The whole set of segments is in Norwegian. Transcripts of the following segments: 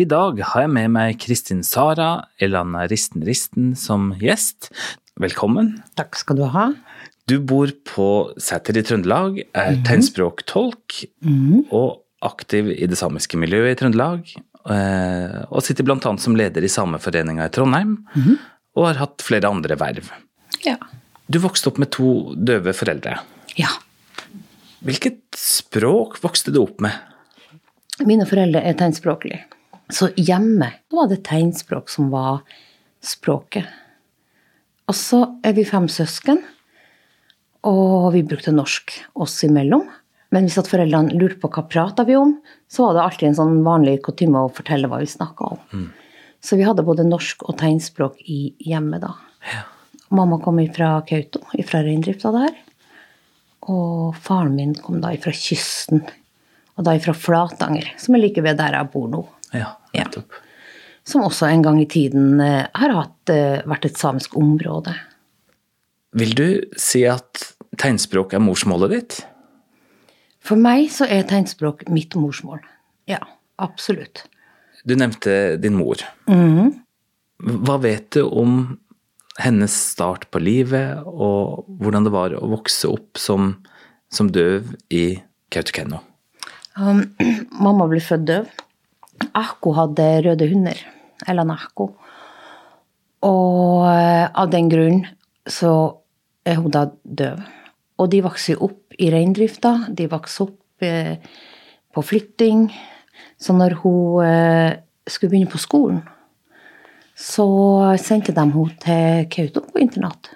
I dag har jeg med meg Kristin Sara Elana Risten Risten som gjest. Velkommen. Takk skal du ha. Du bor på Sæter i Trøndelag, er Mhm. tegnspråktolk og aktiv i det samiske miljøet i Trøndelag. eh, Og sitter blant annet som leder i Sameforeninga i Trondheim, Mhm. og har hatt flere andre verv. Ja. Du vokste opp med to døve foreldre. ja. Hvilket språk vokste du opp med? Mine foreldre er tegnspråklige. Så hjemme var det tegnspråk som var språket. Og så er vi fem søsken, og vi brukte norsk oss imellom. Men hvis at foreldrene lurte på hva prata vi om, så var det alltid en sånn vanlig kutyme å fortelle hva vi snakka om. Så vi hadde både norsk og tegnspråk i hjemmet da. Mamma kom fra Kautokeino, fra reindrifta der. Og faren min kom da fra kysten, og da fra Flatanger, som er like ved der jeg bor nå. Ja, Ja. Som også en gang i tiden eh, har hatt, eh, vært et samisk område. Vil du si at tegnspråk er morsmålet ditt? For meg så er tegnspråk mitt morsmål. Ja, absolutt. Du nevnte din mor. Hva vet du om hennes start på livet, og hvordan det var å vokse opp som, som døv i Kautokeino? Um, mamma ble født døv. Ahko hadde røde hunder, eller Nahko. Og eh, av den grunn så er hun da døv. Og de vokser jo opp i reindrifta. De vokser opp eh, på flytting. Så når hun eh, skulle begynne på skolen, så sendte de henne til Kautokeino på internat.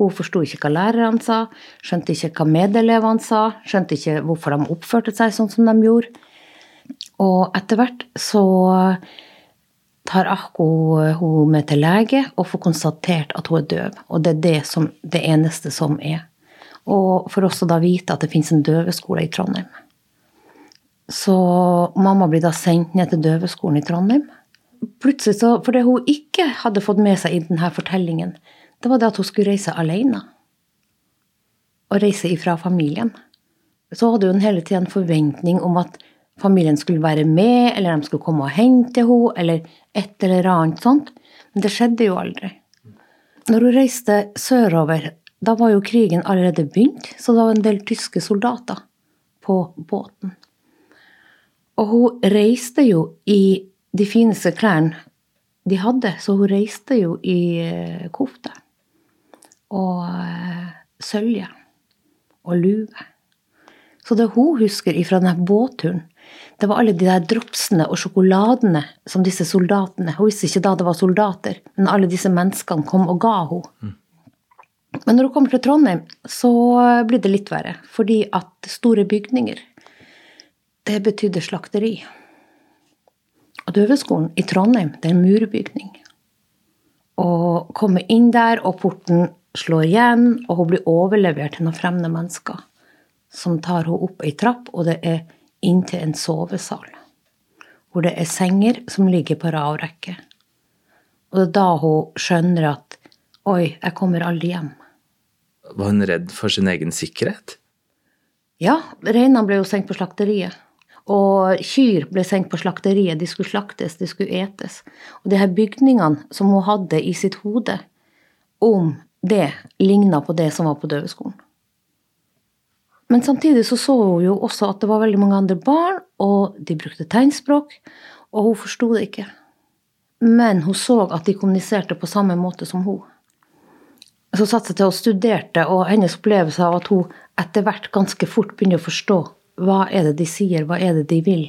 Hun forsto ikke hva lærerne sa, skjønte ikke hva medelevene sa, skjønte ikke hvorfor de oppførte seg sånn som de gjorde. Og etter hvert så tar Ahko hun med til lege og får konstatert at hun er døv. Og det er det, som, det eneste som er. Og for oss å da vite at det finnes en døveskole i Trondheim. Så mamma blir da sendt ned til døveskolen i Trondheim. Plutselig så, For det hun ikke hadde fått med seg i denne fortellingen, det var det at hun skulle reise alene. Og reise ifra familien. Så hadde hun hele tida en forventning om at familien skulle være med, eller de skulle komme og hente henne, eller et eller annet sånt. Men det skjedde jo aldri. Når hun reiste sørover, da var jo krigen allerede begynt, så det var en del tyske soldater på båten. Og hun reiste jo i de fineste klærne de hadde, så hun reiste jo i eh, kofte. Og eh, sølje. Og lue. Så det hun husker fra denne båtturen, det var alle de der dropsene og sjokoladene som disse soldatene Hun visste ikke da det var soldater, men alle disse menneskene kom og ga henne. Men når hun kommer til Trondheim, så blir det litt verre. Fordi at store bygninger, det betydde slakteri. Og døveskolen i Trondheim, det er en murbygning. Og komme inn der, og porten slår igjen, og hun blir overlevert til noen fremmede mennesker som tar henne opp ei trapp, og det er inn til en sovesal. Hvor det er senger som ligger på rad og rekke. Og det er da hun skjønner at oi, jeg kommer aldri hjem. Var hun redd for sin egen sikkerhet? Ja, reinene ble jo sendt på slakteriet. Og kyr ble sendt på slakteriet. De skulle slaktes, de skulle etes. Og de her bygningene som hun hadde i sitt hode om det, ligna på det som var på døveskolen. Men samtidig så så hun jo også at det var veldig mange andre barn, og de brukte tegnspråk, og hun forsto det ikke. Men hun så at de kommuniserte på samme måte som hun. Så satte seg til og studerte, og hennes opplevelse av at hun etter hvert ganske fort begynner å forstå hva er det de sier, hva er det de vil,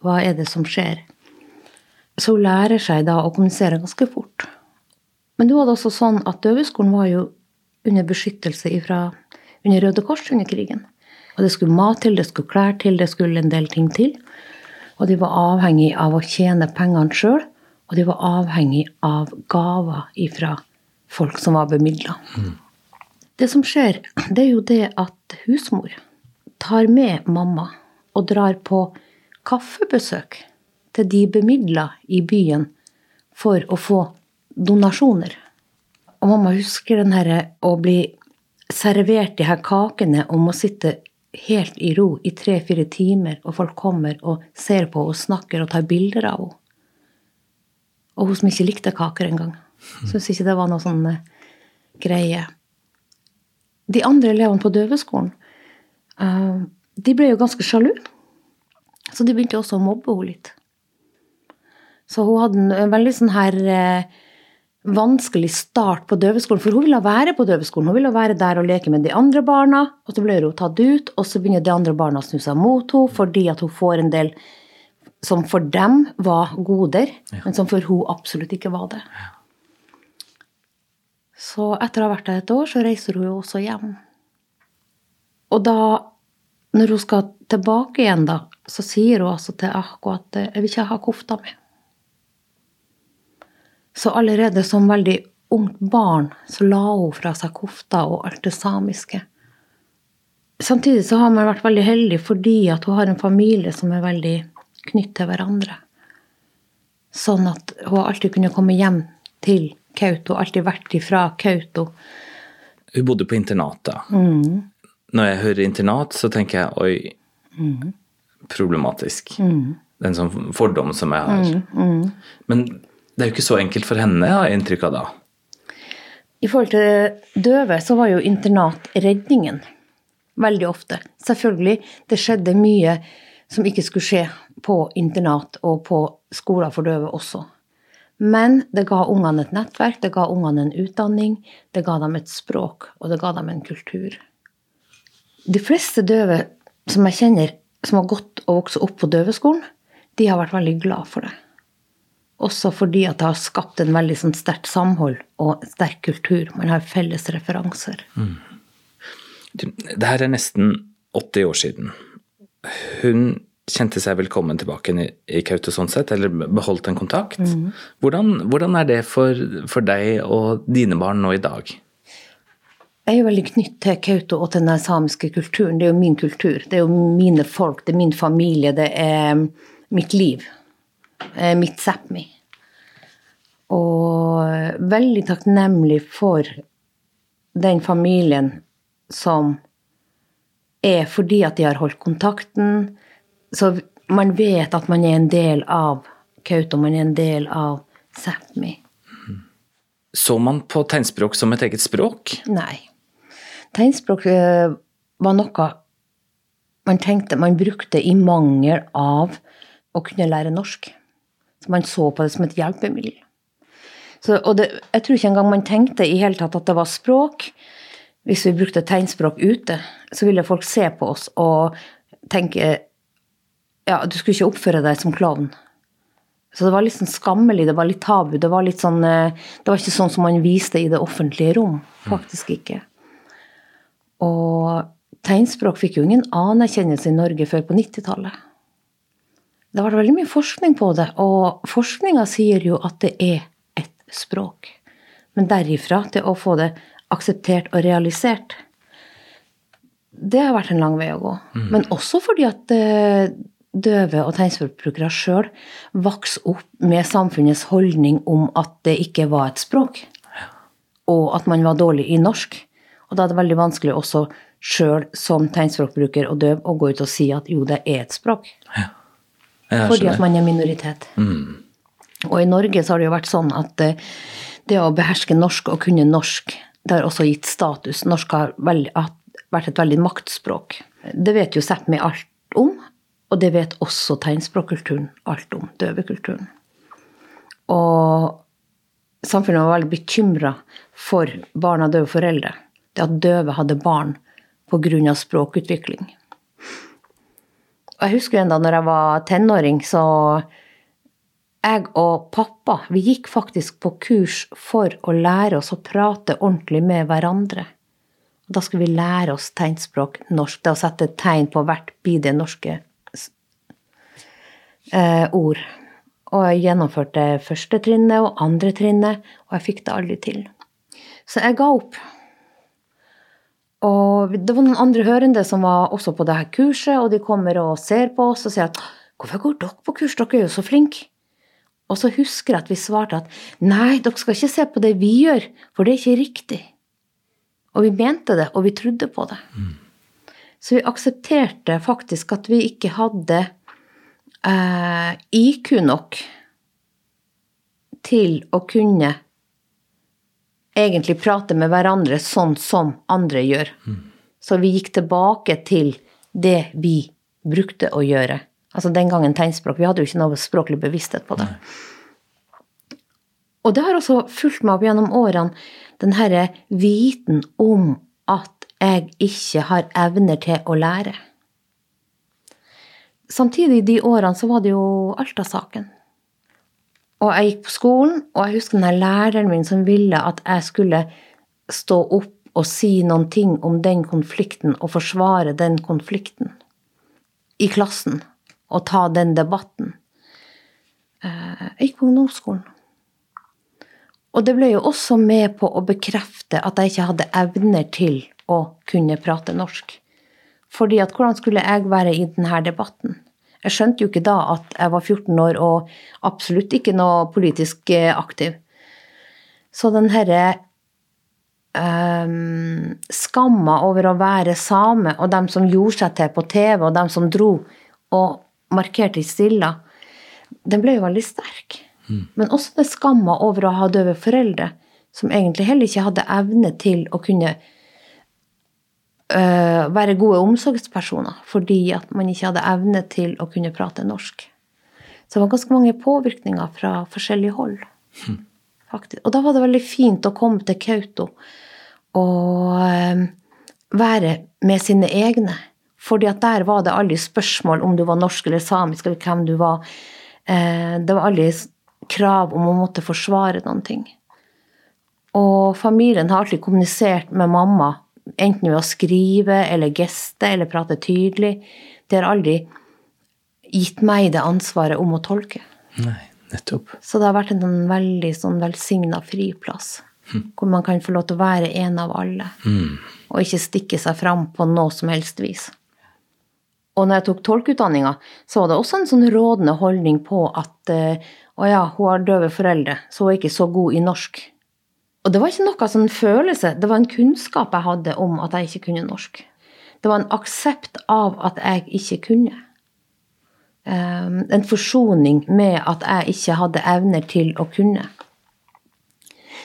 hva er det som skjer. Så hun lærer seg da å kommunisere ganske fort. Men det var også sånn at døveskolen var jo under beskyttelse ifra, under Røde Kors under krigen. Og det skulle mat til, det skulle klær til, det skulle en del ting til. Og de var avhengig av å tjene pengene sjøl, og de var avhengig av gaver ifra folk som var bemidla. Det som skjer, det er jo det at husmor tar med mamma og drar på kaffebesøk til de bemidla i byen for å få donasjoner. Og mamma husker den herre å bli servert de her kakene om å sitte helt i ro i tre-fire timer, og folk kommer og ser på og snakker og tar bilder av henne. Og hun som ikke likte kaker engang. Syns ikke det var noe sånn eh, greie. De andre elevene på døveskolen, uh, de ble jo ganske sjalu. Så de begynte også å mobbe henne litt. Så hun hadde en, veldig sånn her uh, vanskelig start på døveskolen. For hun ville være på døveskolen. Hun ville være der og leke med de andre barna. Og så ble hun tatt ut, og så begynner de andre barna å snu seg mot henne fordi at hun får en del som for dem var goder, ja. men som for hun absolutt ikke var det. Så etter å ha vært der et år, så reiser hun jo også hjem. Og da, når hun skal tilbake igjen, da, så sier hun altså til Ahko at eh, 'jeg vil ikke ha kofta mi'. Så allerede som veldig ungt barn så la hun fra seg kofta og alt det samiske. Samtidig så har man vært veldig heldig fordi at hun har en familie som er veldig knytt til hverandre. Sånn at hun alltid kunne komme hjem til Kautokeino, alltid vært ifra Kautokeino. Hun bodde på internatet. Mm. Når jeg hører internat, så tenker jeg oi, mm. problematisk. Mm. Det er en sånn fordom som jeg har. Mm, mm. Men det er jo ikke så enkelt for henne, jeg har inntrykk av da. I forhold til døve så var jo internat redningen. Veldig ofte. Selvfølgelig, det skjedde mye som ikke skulle skje på internat og på skoler for døve også. Men det ga ungene et nettverk, det ga ungene en utdanning, det ga dem et språk, og det ga dem en kultur. De fleste døve som jeg kjenner, som har gått og vokst opp på døveskolen, de har vært veldig glad for det. Også fordi at det har skapt en veldig sånn sterkt samhold og sterk kultur. Man har felles referanser. Mm. Det her er nesten 80 år siden. Hun kjente seg velkommen tilbake i Kautokeino sånn sett, eller beholdt en kontakt. Mm. Hvordan, hvordan, er det for, for, deg og dine barn nå i dag? Jeg er veldig knytt til Kautokeino og til den samiske kulturen. Det er jo min kultur. Det er jo mine folk, det er min familie, det er mitt liv. Mitt Sápmi. Og veldig takknemlig for den familien som er fordi at de har holdt kontakten, så man vet at man er en del av Kautokeino, man er en del av Sápmi. Så man på tegnspråk som et eget språk? Nei. Tegnspråk eh, var noe man tenkte man brukte i mangel av å kunne lære norsk. Man så på det som et hjelpemiddel. Så, og det, jeg tror ikke engang man tenkte i hele tatt at det var språk. Hvis vi brukte tegnspråk ute, så ville folk se på oss og tenke ja, du skulle ikke oppføre deg som klovn. Så det var litt sånn skammelig, det var litt tabu. Det var litt sånn eh, Det var ikke sånn som man viste i det offentlige rom. Faktisk ikke. Og tegnspråk fikk jo ingen anerkjennelse i Norge før på 90-tallet. Det har vært veldig mye forskning på det, og forskninga sier jo at det er et språk. Men derifra til å få det akseptert og realisert, det har vært en lang vei å gå. Mm. Men også fordi at eh, døve og tegnspråkbrukere sjøl vokser opp med samfunnets holdning om at det ikke var et språk, og at man var dårlig i norsk. Og da er det veldig vanskelig også sjøl som tegnspråkbruker og døv å gå ut og si at jo, det er et språk. Ja. Fordi at man er minoritet. Mm. Og i Norge så har det jo vært sånn at eh, det å beherske norsk og kunne norsk, det har også gitt status. Norsk har vært et veldig maktspråk. Det vet jo Sápmi alt om, og det vet også tegnspråkkulturen alt om, døvekulturen. Og samfunnet var veldig bekymra for barn av døve foreldre. Det at døve hadde barn pga. språkutvikling. Og jeg husker en da når jeg var tenåring, så jeg og pappa vi gikk faktisk på kurs for å lære oss å prate ordentlig med hverandre. Da skulle vi lære oss tegnspråk norsk. Det å sette tegn på hvert bidige norske eh, ord. Og jeg gjennomførte første trinnet og andre trinnet, og jeg fikk det aldri til. Så jeg ga opp. Og det var noen andre hørende som var også på dette kurset, og de kommer og ser på oss og sier at 'Hvorfor går dere på kurs? Dere er jo så flinke.' Og så husker jeg at vi svarte at 'Nei, dere skal ikke se på det vi gjør, for det er ikke riktig'. Og vi mente det, og vi trodde på det. Mm. Så vi aksepterte faktisk at vi ikke hadde eh, IQ nok til å kunne egentlig prate med hverandre sånn som andre gjør. Så vi gikk tilbake til det vi brukte å gjøre. Altså den gangen tegnspråk. Vi hadde jo ikke noe språklig bevissthet på det. Og det har også fulgt meg opp gjennom årene, den herre viten om at jeg ikke har evner til å lære. Samtidig, de årene, så var det jo Alta-saken. Og jeg gikk på skolen, og jeg husker den læreren min som ville at jeg skulle stå opp og si noen ting om den konflikten og forsvare den konflikten i klassen. Og ta den debatten. Eh, jeg gikk på ungdomsskolen. Og det ble jo også med på å bekrefte at jeg ikke hadde evner til å kunne prate norsk. Fordi at hvordan skulle jeg være i denne debatten? Jeg skjønte jo ikke da at jeg var 14 år og absolutt ikke noe politisk eh, aktiv. Så den herre um, skamma over å være same, og dem som gjorde seg til på TV, og dem som dro og markerte i stilla, den ble jo veldig sterk. Men også det skamma over å ha døve foreldre, som egentlig heller ikke hadde evne til å kunne være gode omsorgspersoner, fordi at man ikke hadde evne til å kunne prate norsk. Så det var ganske mange påvirkninger fra forskjellige hold. Faktisk. Og da var det veldig fint å komme til Kautokeino og øh, være med sine egne. Fordi at der var det aldri spørsmål om du var norsk eller samisk, eller hvem du var. Eh, det var aldri krav om å måtte forsvare noen ting. Og familien har alltid kommunisert med mamma, enten ved å skrive eller geste eller prate tydelig. Det har aldri gitt meg det ansvaret om å tolke. Nei, nettopp. Så det har vært en veldig sånn velsigna friplass. Hvor man kan få lov til å være en av alle. Og ikke stikke seg fram på noe som helst vis. Og når jeg tok tolkeutdanninga, så var det også en sånn rådende holdning på at eh, å ja, hun har døve foreldre, så hun er ikke så god i norsk. Og det var ikke noe sånn følelse, det var en kunnskap jeg hadde om at jeg ikke kunne norsk. Det var en aksept av at jeg ikke kunne. Um, en forsoning med at jeg ikke hadde evner til å kunne.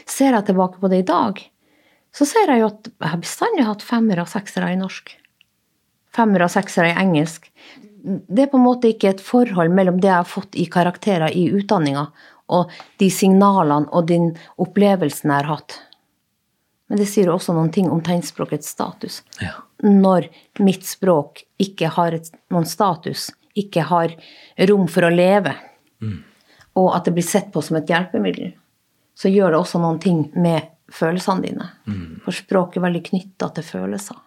Ser jeg tilbake på det i dag, så ser jeg jo at jeg har bestandig hatt femmere og seksere i norsk. Femmere og seksere i engelsk. Det er på en måte ikke et forhold mellom det jeg har fått i karakterer i utdanninga, og de signalene og den opplevelsen jeg har hatt. Men det sier også noen ting om tegnspråkets status. Ja. Når mitt språk ikke har et, noen status, ikke har rom for å leve, og at det blir sett på som et hjelpemiddel, så gjør det også noen ting med følelsene dine. For språk er veldig knytta til følelser.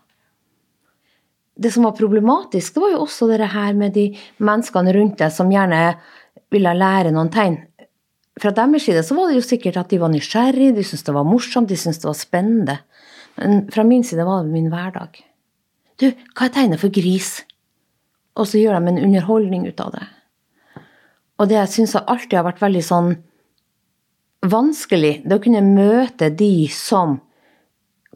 Det som var problematisk, det var jo også det her med de menneskene rundt deg som gjerne ville lære noen tegn. Fra deres side så var det jo sikkert at de var nysgjerrige, de syntes det var morsomt, de syntes det var spennende. Men fra min side var det min hverdag. Du, hva er tegnet for gris? Og så gjør de en underholdning ut av det. Og det jeg syns alltid har vært veldig sånn vanskelig, det å kunne møte de som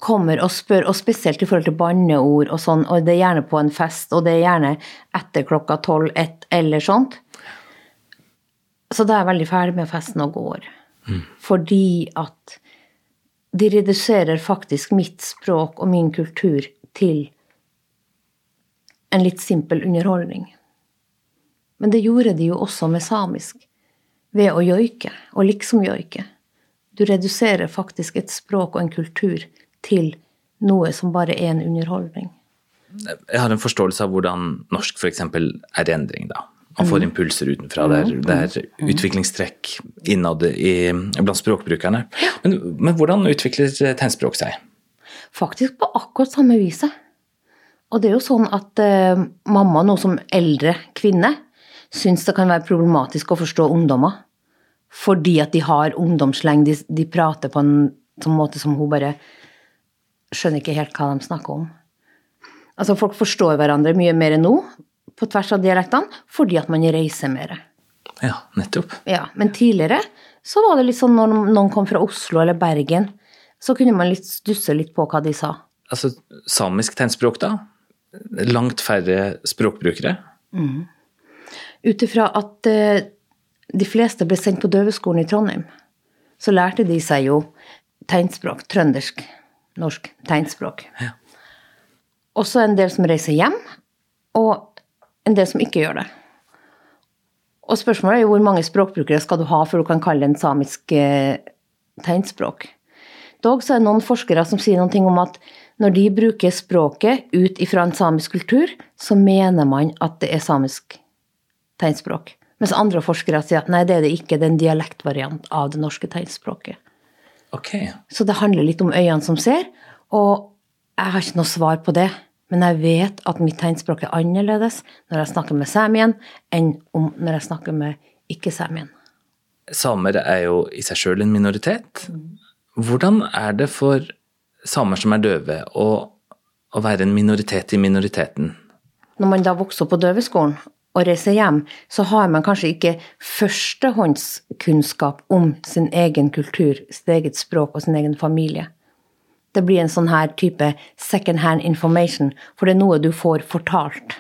kommer og spør, og spesielt i forhold til banneord og sånn, og det er gjerne på en fest, og det er gjerne etter klokka tolv, ett eller sånt. Så da er jeg veldig ferdig med festen og går. Fordi at de reduserer faktisk mitt språk og min kultur til en litt simpel underholdning. Men det gjorde de jo også med samisk, ved å joike, og liksom joike. Du reduserer faktisk et språk og en kultur til noe som bare er en underholdning. Jeg har en forståelse av hvordan norsk f.eks. er endring, da. Man får impulser utenfra. Det er, det er utviklingstrekk innad i, blant språkbrukerne. Men, men hvordan utvikler tegnspråk seg? Faktisk på akkurat samme viset. Og det er jo sånn at eh, mamma, nå som eldre kvinne, syns det kan være problematisk å forstå ungdommer. Fordi at de har ungdomsleng, de, de prater på en sånn måte som hun bare skjønner ikke helt hva de snakker om. Altså, folk forstår hverandre mye mer nå, på tvers av dialektene, fordi at man reiser mer. Ja, nettopp. Ja, men tidligere så var det litt sånn når noen kom fra Oslo eller Bergen, så kunne man litt stusse litt på hva de sa. Altså, samisk tegnspråk, da? langt færre språkbrukere? Mm. Ut ifra at eh, de fleste ble sendt på døveskolen i Trondheim, så lærte de seg jo tegnspråk. Trøndersk, norsk tegnspråk. Ja. Også en del som reiser hjem, og en det som ikke gjør det. Og spørsmålet er jo hvor mange språkbrukere skal du ha før du kan kalle det en samisk eh, tegnspråk. Dog så er det noen forskere som sier noe om at når de bruker språket ut ifra en samisk kultur, så mener man at det er samisk tegnspråk. Mens andre forskere sier at nei, det er det ikke, det er en dialektvariant av det norske tegnspråket. Okay. Så det handler litt om øynene som ser, og jeg har ikke noe svar på det. Men jeg vet at mitt tegnspråk er annerledes når jeg snakker med samien, enn om når jeg snakker med ikke-samien. Samer er jo i seg sjøl en minoritet. Hvordan er det for samer som er døve, å, å være en minoritet i minoriteten? Når man da vokser opp på døveskolen og reiser hjem, så har man kanskje ikke førstehåndskunnskap om sin egen kultur, sitt eget språk og sin egen familie. Det blir en sånn her type second hand information, for det er noe du får fortalt.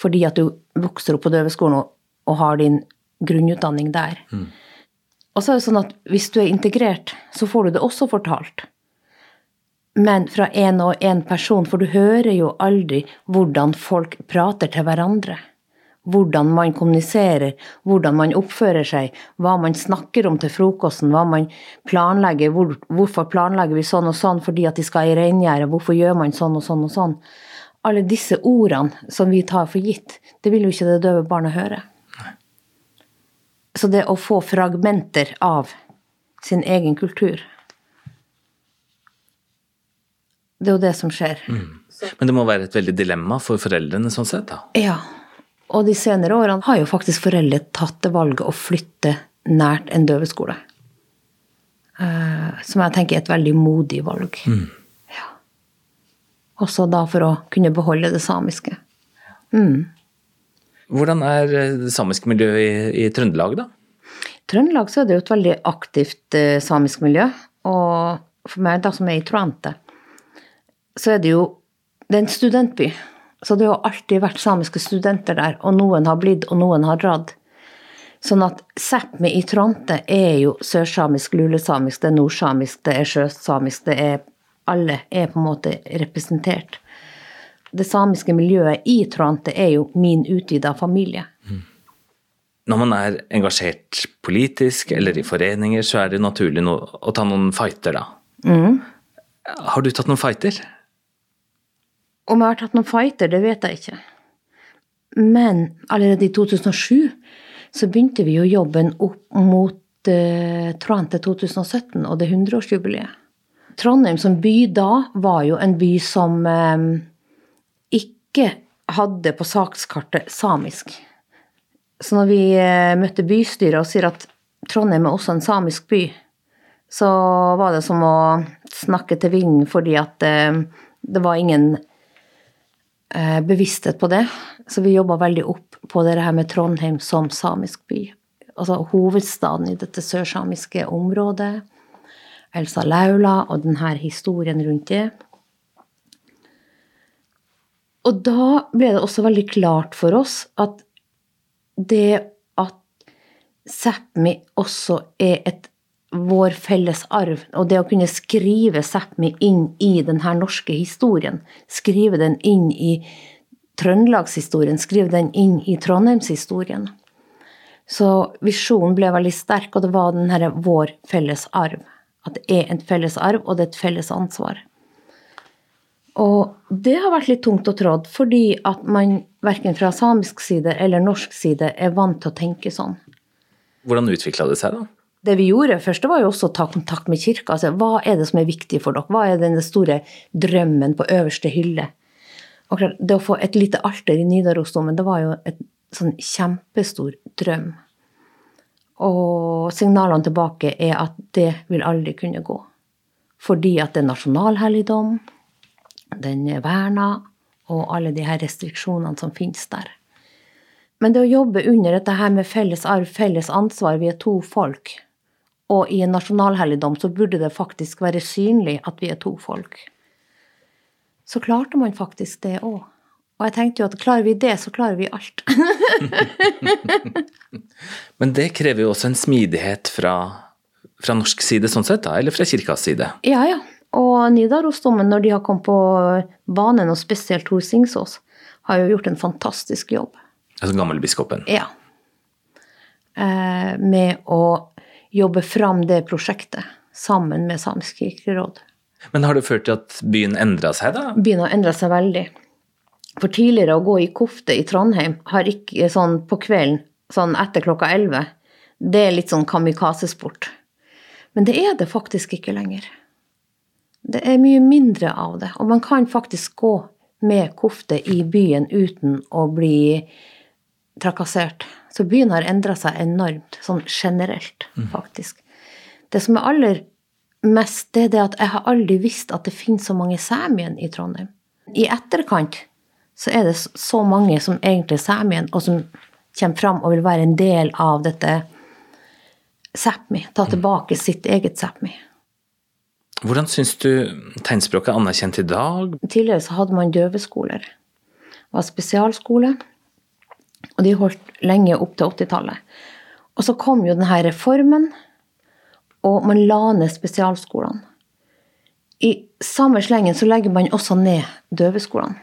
Fordi at du vokser opp på døveskolen og, og har din grunnutdanning der. Mm. Og så er det sånn at hvis du er integrert, så får du det også fortalt. Men fra én og én person, for du hører jo aldri hvordan folk prater til hverandre hvordan man kommuniserer, hvordan man oppfører seg, hva man snakker om til frokosten, hva man planlegger, hvor, hvorfor planlegger vi sånn og sånn fordi at de skal i reingjerdet, hvorfor gjør man sånn og sånn og sånn. Alle disse ordene som vi tar for gitt, det vil jo ikke det døve barnet høre. Så det å få fragmenter av sin egen kultur Det er jo det som skjer. Mm. Men det må være et veldig dilemma for foreldrene sånn sett, da? Ja. Og de senere årene har jo faktisk foreldre tatt det valget å flytte nært en døveskole. Uh, som jeg tenker er et veldig modig valg. Mm. Ja. Også da for å kunne beholde det samiske. Mm. Hvordan er det samiske miljøet i, i, Trøndelag, da? I Trøndelag så er det jo et veldig aktivt uh, samisk miljø. Og for meg, da som er i Trante, så er det jo Det er en studentby. Så det har alltid vært samiske studenter der, og noen har blitt, og noen har dratt. Sånn at Sápmi i Tronte er jo sørsamisk, lulesamisk, det er nordsamisk, det er sjøsamisk, det er Alle er på en måte representert. Det samiske miljøet i Tronte er jo min utvida familie. Mm. Når man er engasjert politisk eller i foreninger, så er det naturlig å ta noen fighter, da. Mm. Har du tatt noen fighter? Om jeg har tatt noen fighter, det vet jeg ikke. Men allerede i 2007 så begynte vi jo jobben opp mot eh, Trondheim til 2017 og det 100-årsjubileet. Trondheim som by da var jo en by som eh, ikke hadde på sakskartet samisk. Så når vi eh, møtte bystyret og sier at Trondheim er også en samisk by, så var det som å snakke til vinden fordi at eh, det var ingen bevissthet på det. Så vi jobba veldig opp på det her med Trondheim som samisk by. Altså hovedstaden i dette sørsamiske området. Elsa Laula og denne historien rundt det. Og da ble det også veldig klart for oss at det at Sápmi også er et vår felles arv. Og det å kunne skrive Sápmi inn i denne norske historien, skrive den inn i trøndelagshistorien, skrive den inn i trondheimshistorien. Så visjonen ble veldig sterk, og det var den herre vår felles arv. At det er en felles arv, og det er et felles ansvar. Og det har vært litt tungt å trådd, fordi at man verken fra samisk side eller norsk side er vant til å tenke sånn. Hvordan utvikla det seg, da? Det vi gjorde først, var jo også å ta kontakt med kirka. Altså, hva er det som er viktig for dere? Hva er den store drømmen på øverste hylle? Og klart, Det å få et lite alter i Nidarosdomen, det var jo et sånn kjempestor drøm. Og signalene tilbake er at det vil aldri kunne gå. Fordi at det er nasjonalhelligdom, den er verna, og alle de her restriksjonene som finnes der. Men det å jobbe under dette her med felles arv, felles ansvar, vi er to folk, og i en nasjonalhelligdom så burde det faktisk være synlig at vi er to folk. så klarte man faktisk det òg. Og jeg tenkte jo at klarer vi det, så klarer vi alt. Men det krever jo også en smidighet fra, fra norsk side, sånn sett, da, eller fra kirkas side? Ja, ja. Og Nidarosdomen, når de har kommet på banen, og spesielt Tor Singsås, har jo gjort en fantastisk jobb. Altså gammelbiskopen? Ja. Eh, med å jobbe fram det prosjektet sammen med Samisk kirkeråd. Men har det ført til at byen endra seg, da? Byen har endra seg veldig. For tidligere å gå i kofte i Trondheim har ikke sånn på kvelden, sånn etter klokka elleve, det er litt sånn kamikaze-sport. Men det er det faktisk ikke lenger. Det er mye mindre av det, og man kan faktisk gå med kofte i byen uten å bli trakassert. Så byen har endra seg enormt, sånn generelt, faktisk. Det som er aller mest, det er det at jeg har aldri visst at det finnes så mange sæmien i Trondheim. I etterkant så er det så mange som egentlig er sæmien, og som kommer fram og vil være en del av dette Sápmi. Ta tilbake sitt eget Sápmi. Hvordan syns du tegnspråket er anerkjent i dag? Tidligere så hadde man døveskoler. Det var spesialskole. Og de holdt lenge opp til 80-tallet. Og så kom jo denne reformen, og man la ned spesialskolene. I samme slengen så legger man også ned døveskolene.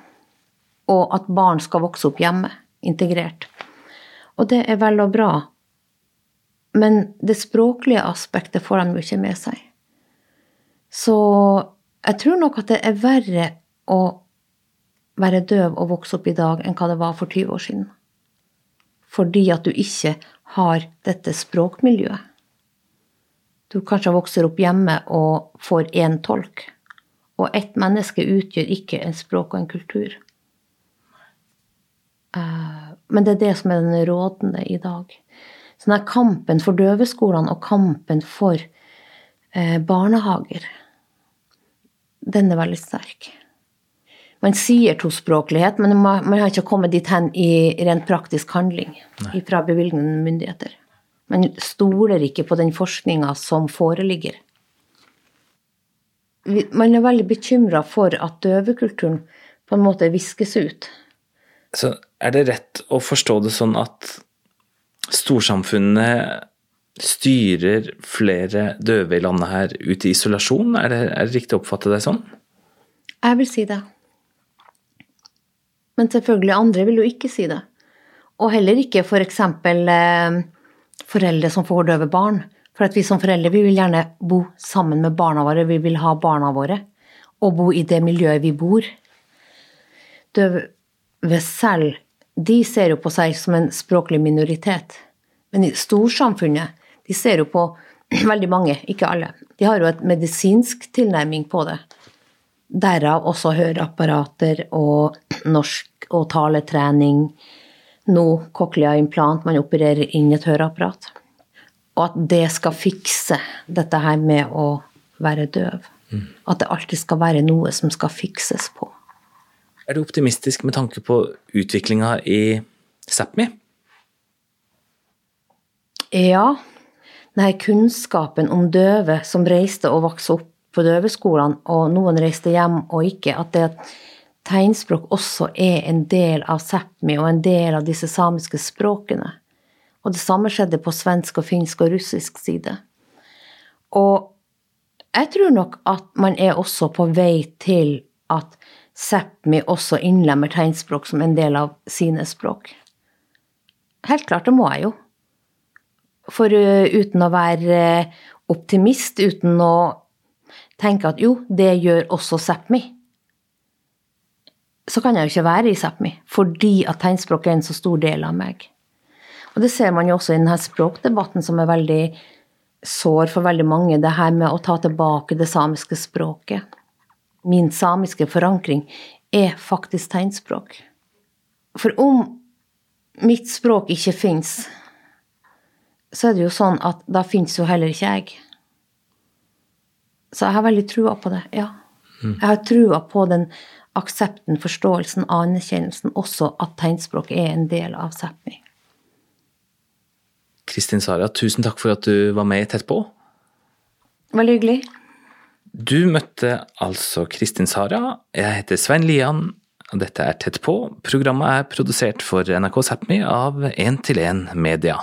Og at barn skal vokse opp hjemme, integrert. Og det er vel og bra. Men det språklige aspektet får de jo ikke med seg. Så jeg tror nok at det er verre å være døv og vokse opp i dag enn hva det var for 20 år siden. Fordi at du ikke har dette språkmiljøet. Du kanskje vokser opp hjemme og får én tolk. Og ett menneske utgjør ikke en språk og en kultur. Eh, men det er det som er den rådende i dag. Så denne kampen for døveskolene og kampen for eh, barnehager, den er veldig sterk. Man sier tospråklighet, men man, har ikke kommet dit hen i rent praktisk handling Nei. fra bevilgende myndigheter. Man stoler ikke på den forskninga som foreligger. Man er veldig bekymra for at døvekulturen på en måte viskes ut. Så er det rett å forstå det sånn at storsamfunnet styrer flere døve i landet her ut i isolasjon? Er det, er det riktig å oppfatte det sånn? Jeg vil si det. Men selvfølgelig andre vil jo ikke si det. Og heller ikke f.eks. For eh, foreldre som får døve barn. For at vi som foreldre vi vil gjerne bo sammen med barna våre, vi vil ha barna våre. Og bo i det miljøet vi bor. Døve selv, de ser jo på seg som en språklig minoritet. Men i storsamfunnet, de ser jo på veldig mange, ikke alle. De har jo et medisinsk tilnærming på det. Derav også høreapparater og norsk og taletrening. Nå cochlea-implant, man opererer inn et høreapparat. Og at det skal fikse dette her med å være døv. Mm. At det alltid skal være noe som skal fikses på. Er du optimistisk med tanke på utviklinga i Sápmi? Ja. Denne kunnskapen om døve som reiste og vokste opp på døveskolene, og noen reiste hjem og ikke, at det at tegnspråk også er en del av Sápmi og en del av disse samiske språkene. Og det samme skjedde på svensk og finsk og russisk side. Og jeg tror nok at man er også på vei til at Sápmi også innlemmer tegnspråk som en del av sine språk. Helt klart, det må jeg jo. For uh, uten å være optimist, uten å tenker at jo, det gjør også Sápmi, så kan jeg jo ikke være i Sápmi, fordi at tegnspråk er en så stor del av meg. Og det ser man jo også i denne språkdebatten som er veldig sår for veldig mange, det her med å ta tilbake det samiske språket. Min samiske forankring er faktisk tegnspråk. For om mitt språk ikke fins, så er det jo sånn at da fins jo heller ikke jeg. Så jeg har veldig trua på det, ja. Jeg har trua på den aksepten, forståelsen, anerkjennelsen, også at tegnspråk er en del av Sápmi. Kristin Sara, tusen takk for at du var med Tett på. Veldig hyggelig. Du møtte altså Kristin Sara. Jeg heter Svein Lian, og dette er Tett på. Programmet er produsert for NRK Sápmi av 1 til 1 Media.